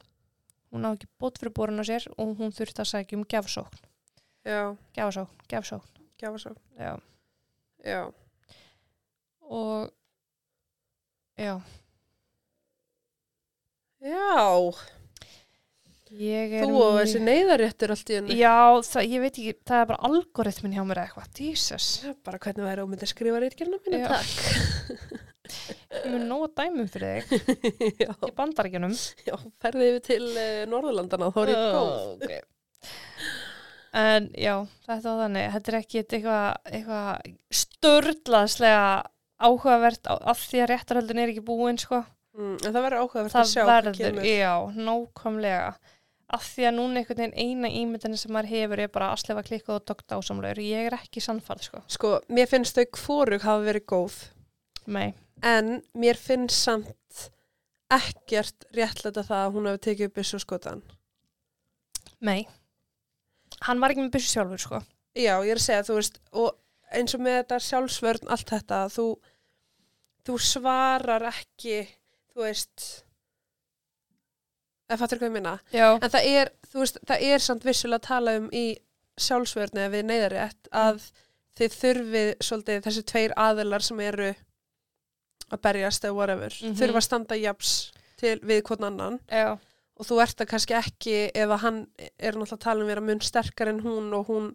Speaker 1: Hún á ekki bót fyrir borun á sér og hún þurfti að sækja um gefsókn
Speaker 2: já,
Speaker 1: gefsókn, gefsókn já.
Speaker 2: já,
Speaker 1: og já,
Speaker 2: já,
Speaker 1: ég
Speaker 2: þú og þessi neyðaréttur allt í henni
Speaker 1: já, það, ég veit ekki, það er bara algoritmin hjá mér eða eitthvað, Jesus.
Speaker 2: Bara hvernig væri ómyndi að skrifa reitgerna mínu
Speaker 1: Já.
Speaker 2: takk.
Speaker 1: Ég mun nóga dæmum fyrir þig.
Speaker 2: Já,
Speaker 1: í bandaríkjunum.
Speaker 2: Já, ferði yfir til uh, Norðurlandana þá er ég góð.
Speaker 1: okay. En já, þetta var þannig, þetta er ekki eitthvað eitthva störlaðslega áhugavert af því að réttarhöldin er ekki búin, sko.
Speaker 2: mm, en það verður áhugavert að
Speaker 1: Það
Speaker 2: sjá hvað
Speaker 1: verður, já, nákvæmlega. Af því að núna einhvern veginn eina ímyndin sem maður hefur er bara aðslefa klikkað og dokta ásamlegur. Ég er ekki sannfæð, sko.
Speaker 2: sko, mér finnst þau hvorug hafa verið góð
Speaker 1: Nei,
Speaker 2: en mér finnst samt ekkert réttlega það að hún hafi tekið upp þessu skotan
Speaker 1: nei. Hann var ekki með byssu sjálfur, sko.
Speaker 2: Já, ég er að segja, þú veist, og eins og með þetta sjálfsvörn, allt þetta, þú, þú svarar ekki, þú veist, eða fattur hvað ég minna. En það er, veist, það er samt vissulega að tala um í sjálfsvörni eða við neyðarétt að þið þurfið svolítið þessi tveir aðilar sem eru að berjast eða whatever,
Speaker 1: Mhm.
Speaker 2: þurfa að standa japs til við hvern annan
Speaker 1: Já,
Speaker 2: og þú ert það kannski ekki ef að hann er náttúrulega að tala um vera mun sterkar en hún og hún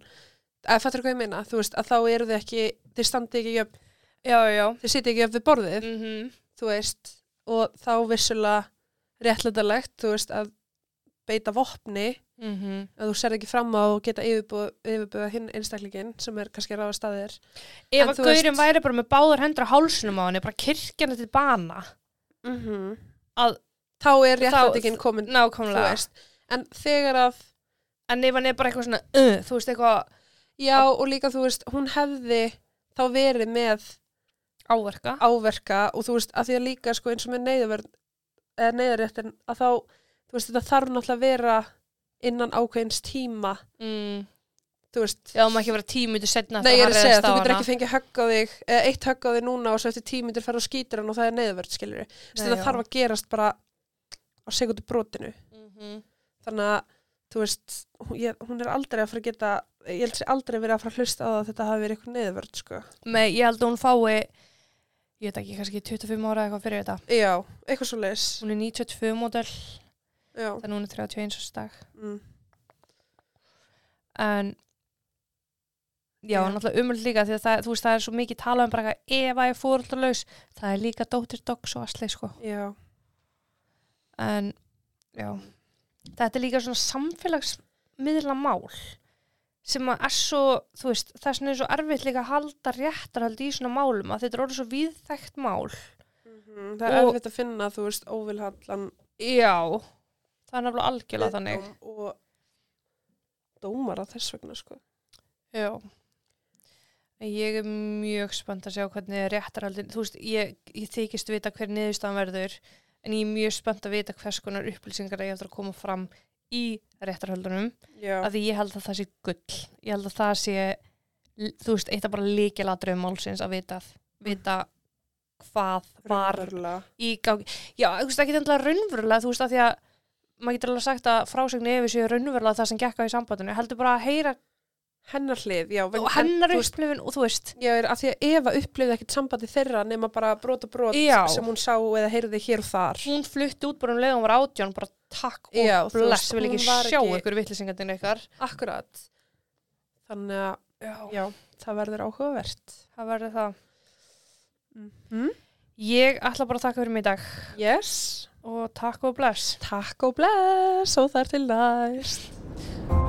Speaker 2: að fattur hvað ég meina, þú veist, að þá eru þið ekki þið standi ekki jöfn,
Speaker 1: já, já.
Speaker 2: þið sitja ekki jöfn við borðið.
Speaker 1: Mm
Speaker 2: þú veist, og þá vissulega réttlætarlegt, þú veist, að beita vopni.
Speaker 1: -hmm.
Speaker 2: að þú ser ekki fram á og geta yfirbúða hinn einstaklingin sem er kannski ráða staðir.
Speaker 1: Ef
Speaker 2: En
Speaker 1: að
Speaker 2: þú
Speaker 1: gaurinn
Speaker 2: veist-
Speaker 1: væri bara með báður hendur á hálsunum á henni, bara kirkjana til bana,
Speaker 2: mm
Speaker 1: að
Speaker 2: þá er réttlætingin komin þú
Speaker 1: nákvæmlega.
Speaker 2: veist, en þegar að
Speaker 1: En ef hann er bara eitthvað svona, uh, þú veist, eitthvað
Speaker 2: já og líka þú veist, hún hefði þá verið með
Speaker 1: áverka.
Speaker 2: áverka og þú veist, að því að líka sko eins og með neyðarréttin að þá, þú veist, þarf náttúrulega að vera innan ákveðins tíma.
Speaker 1: Mm.
Speaker 2: þú veist,
Speaker 1: Já, má ekki vera tímið til setna
Speaker 2: Nei, að segja, þú getur ekki fengið högg á þig eitt högg á þig núna og svo eftir myndir fara og skýtur hann og það er neyðverð, skilur þetta þarf að gerast bara á segundu brotinu.
Speaker 1: Mm -hmm.
Speaker 2: þannig að, þú veist hún, ég, hún er aldrei að fara að geta ég held sér aldrei verið að fara að hlusta á það að þetta hafi verið eitthvað neyðverð, sko.
Speaker 1: Nei, ég held að hún fái, ég veit ekki, kannski 25 ára eitthvað fyrir þetta.
Speaker 2: Já, eitthvað svo leis
Speaker 1: Hún er 92 model,
Speaker 2: Já,
Speaker 1: þannig hún er 31 árs dag.
Speaker 2: mm.
Speaker 1: En, já,
Speaker 2: Já.
Speaker 1: náttúrulega umöld líka því að það, þú veist, það er svo mikið talað um bara eitthvað ef að ég fóröldalaus, það er líka dóttir dogs og asli, sko.
Speaker 2: já,
Speaker 1: En, já, þetta er líka svona samfélagsmiðla mál sem að er svo, þú veist, það er svona svo erfitt líka að halda réttarhaldi í svona málum að þetta er orðið svo víðþægt mál.
Speaker 2: mm það er
Speaker 1: Og-
Speaker 2: erfitt að finna, þú veist, óvilhallan
Speaker 1: Já, það er nefnilega algjörlega þannig.
Speaker 2: viðdóm og dómara þess vegna, sko
Speaker 1: Já. Ég er mjög spennt að sjá hvernig réttarhaldin, þú veist, ég, ég þykist vita hver niðurstafan verður, en ég er mjög spennt að vita hvers konar upplýsingar ég eftir að koma fram í réttarhaldunum,
Speaker 2: Já,
Speaker 1: að því ég held að það sé gull. Ég held að það sé, þú veist, eitt af bara líkiladröfum málsins að vita, vita hvað var í gangi. Já, þú veist, ekki þendilega raunverulega, þú veist, að því að maður getur alveg sagt að frásegni ef séu raunverulega það sem gekk á í sambandinu, heldur bara að heyra
Speaker 2: hennar hlið, já
Speaker 1: og hennar upplifin og þú veist,
Speaker 2: Já, er að því að Eva upplifði ekkert sambandi þeirra nema bara brot og brot
Speaker 1: Já.
Speaker 2: sem hún sá eða heyrði hér og þar.
Speaker 1: hún flutti út bara um leið og hún var átján, bara takk og
Speaker 2: Já,
Speaker 1: bless, vil ekki sjá
Speaker 2: ekki-
Speaker 1: ykkur vittlisingatinn ykkar.
Speaker 2: Akkurat. Þannig að, Já. það verður áhugavert.
Speaker 1: Það verður það.
Speaker 2: Mm.
Speaker 1: Ég ætla bara að taka fyrir mig í dag
Speaker 2: Yes.
Speaker 1: og takk og bless.
Speaker 2: Takk og bless og þar til næst.